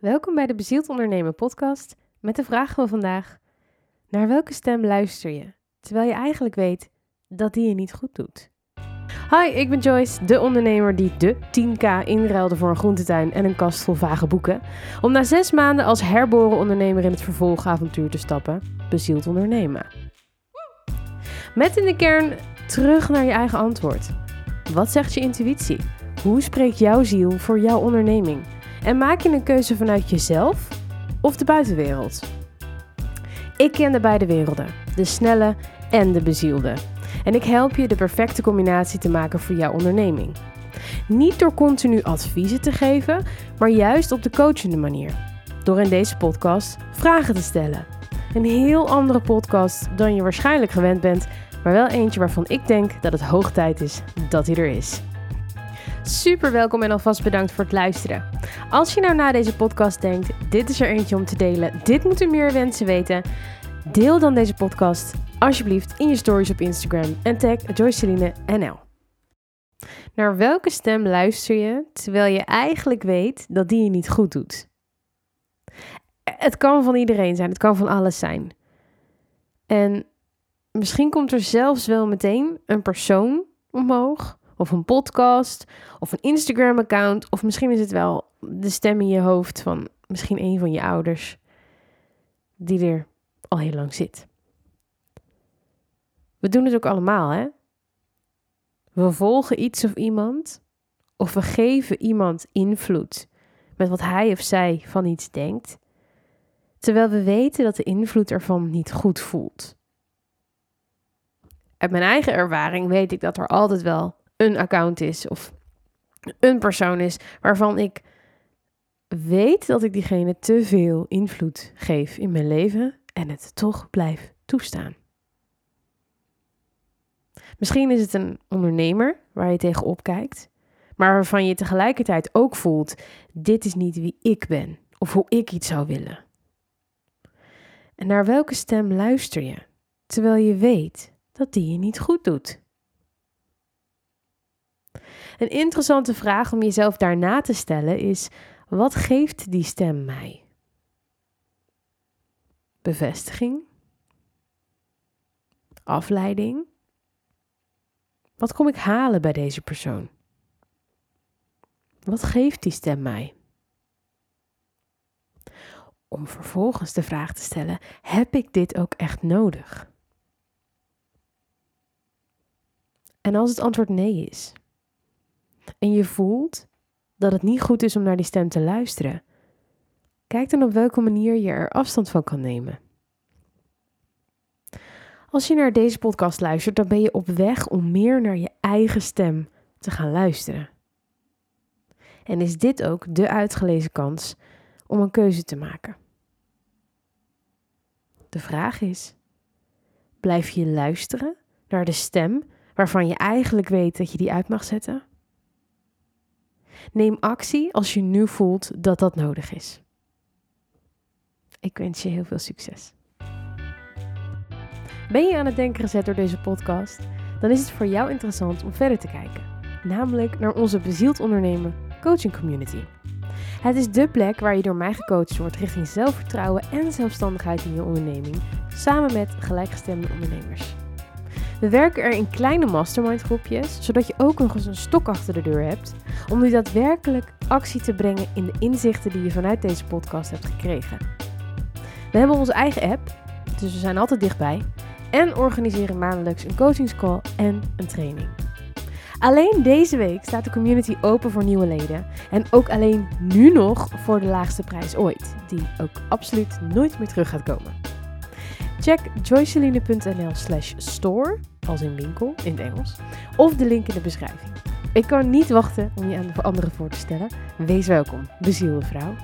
Welkom bij de Bezield Ondernemen podcast met de vraag van vandaag. Naar welke stem luister je, terwijl je eigenlijk weet dat die je niet goed doet? Hi, ik ben Joyce, de ondernemer die de 10k inruilde voor een groentetuin en een kast vol vage boeken. Om na zes maanden als herboren ondernemer in het vervolgavontuur te stappen. Bezield ondernemen. Met in de kern terug naar je eigen antwoord. Wat zegt je intuïtie? Hoe spreekt jouw ziel voor jouw onderneming? En maak je een keuze vanuit jezelf of de buitenwereld? Ik ken de beide werelden, de snelle en de bezielde. En ik help je de perfecte combinatie te maken voor jouw onderneming. Niet door continu adviezen te geven, maar juist op de coachende manier. Door in deze podcast vragen te stellen. Een heel andere podcast dan je waarschijnlijk gewend bent, maar wel eentje waarvan ik denk dat het hoog tijd is dat hij er is. Super welkom en alvast bedankt voor het luisteren. Als je nou na deze podcast denkt, dit is er eentje om te delen, dit moeten meer mensen weten, deel dan deze podcast alsjeblieft in je stories op Instagram en tag Joyceline NL. Naar welke stem luister je terwijl je eigenlijk weet dat die je niet goed doet? Het kan van iedereen zijn, het kan van alles zijn. En misschien komt er zelfs wel meteen een persoon omhoog, of een podcast, of een Instagram-account, of misschien is het wel de stem in je hoofd van misschien een van je ouders, die er al heel lang zit. We doen het ook allemaal, hè? We volgen iets of iemand, of we geven iemand invloed met wat hij of zij van iets denkt, terwijl we weten dat de invloed ervan niet goed voelt. Uit mijn eigen ervaring weet ik dat er altijd wel een account is of een persoon is waarvan ik weet dat ik diegene te veel invloed geef in mijn leven en het toch blijf toestaan. Misschien is het een ondernemer waar je tegenop kijkt, maar waarvan je tegelijkertijd ook voelt: dit is niet wie ik ben of hoe ik iets zou willen. En naar welke stem luister je, terwijl je weet dat die je niet goed doet? Een interessante vraag om jezelf daarna te stellen is: wat geeft die stem mij? Bevestiging? Afleiding? Wat kom ik halen bij deze persoon? Wat geeft die stem mij? Om vervolgens de vraag te stellen: heb ik dit ook echt nodig? En als het antwoord nee is, en je voelt dat het niet goed is om naar die stem te luisteren, kijk dan op welke manier je er afstand van kan nemen. Als je naar deze podcast luistert, dan ben je op weg om meer naar je eigen stem te gaan luisteren. En is dit ook de uitgelezen kans om een keuze te maken? De vraag is: blijf je luisteren naar de stem waarvan je eigenlijk weet dat je die uit mag zetten? Neem actie als je nu voelt dat dat nodig is. Ik wens je heel veel succes. Ben je aan het denken gezet door deze podcast? Dan is het voor jou interessant om verder te kijken, namelijk naar onze Bezield Ondernemen Coaching Community. Het is dé plek waar je door mij gecoacht wordt richting zelfvertrouwen en zelfstandigheid in je onderneming, samen met gelijkgestemde ondernemers. We werken er in kleine mastermind groepjes, zodat je ook nog eens een stok achter de deur hebt om nu daadwerkelijk actie te brengen in de inzichten die je vanuit deze podcast hebt gekregen. We hebben onze eigen app, dus we zijn altijd dichtbij, en organiseren maandelijks een coachingscall en een training. Alleen deze week staat de community open voor nieuwe leden. En ook alleen nu nog voor de laagste prijs ooit, die ook absoluut nooit meer terug gaat komen. Check joyceline.nl slash store, als in winkel in het Engels, of de link in de beschrijving. Ik kan niet wachten om je aan de anderen voor te stellen. Wees welkom, bezielde vrouw.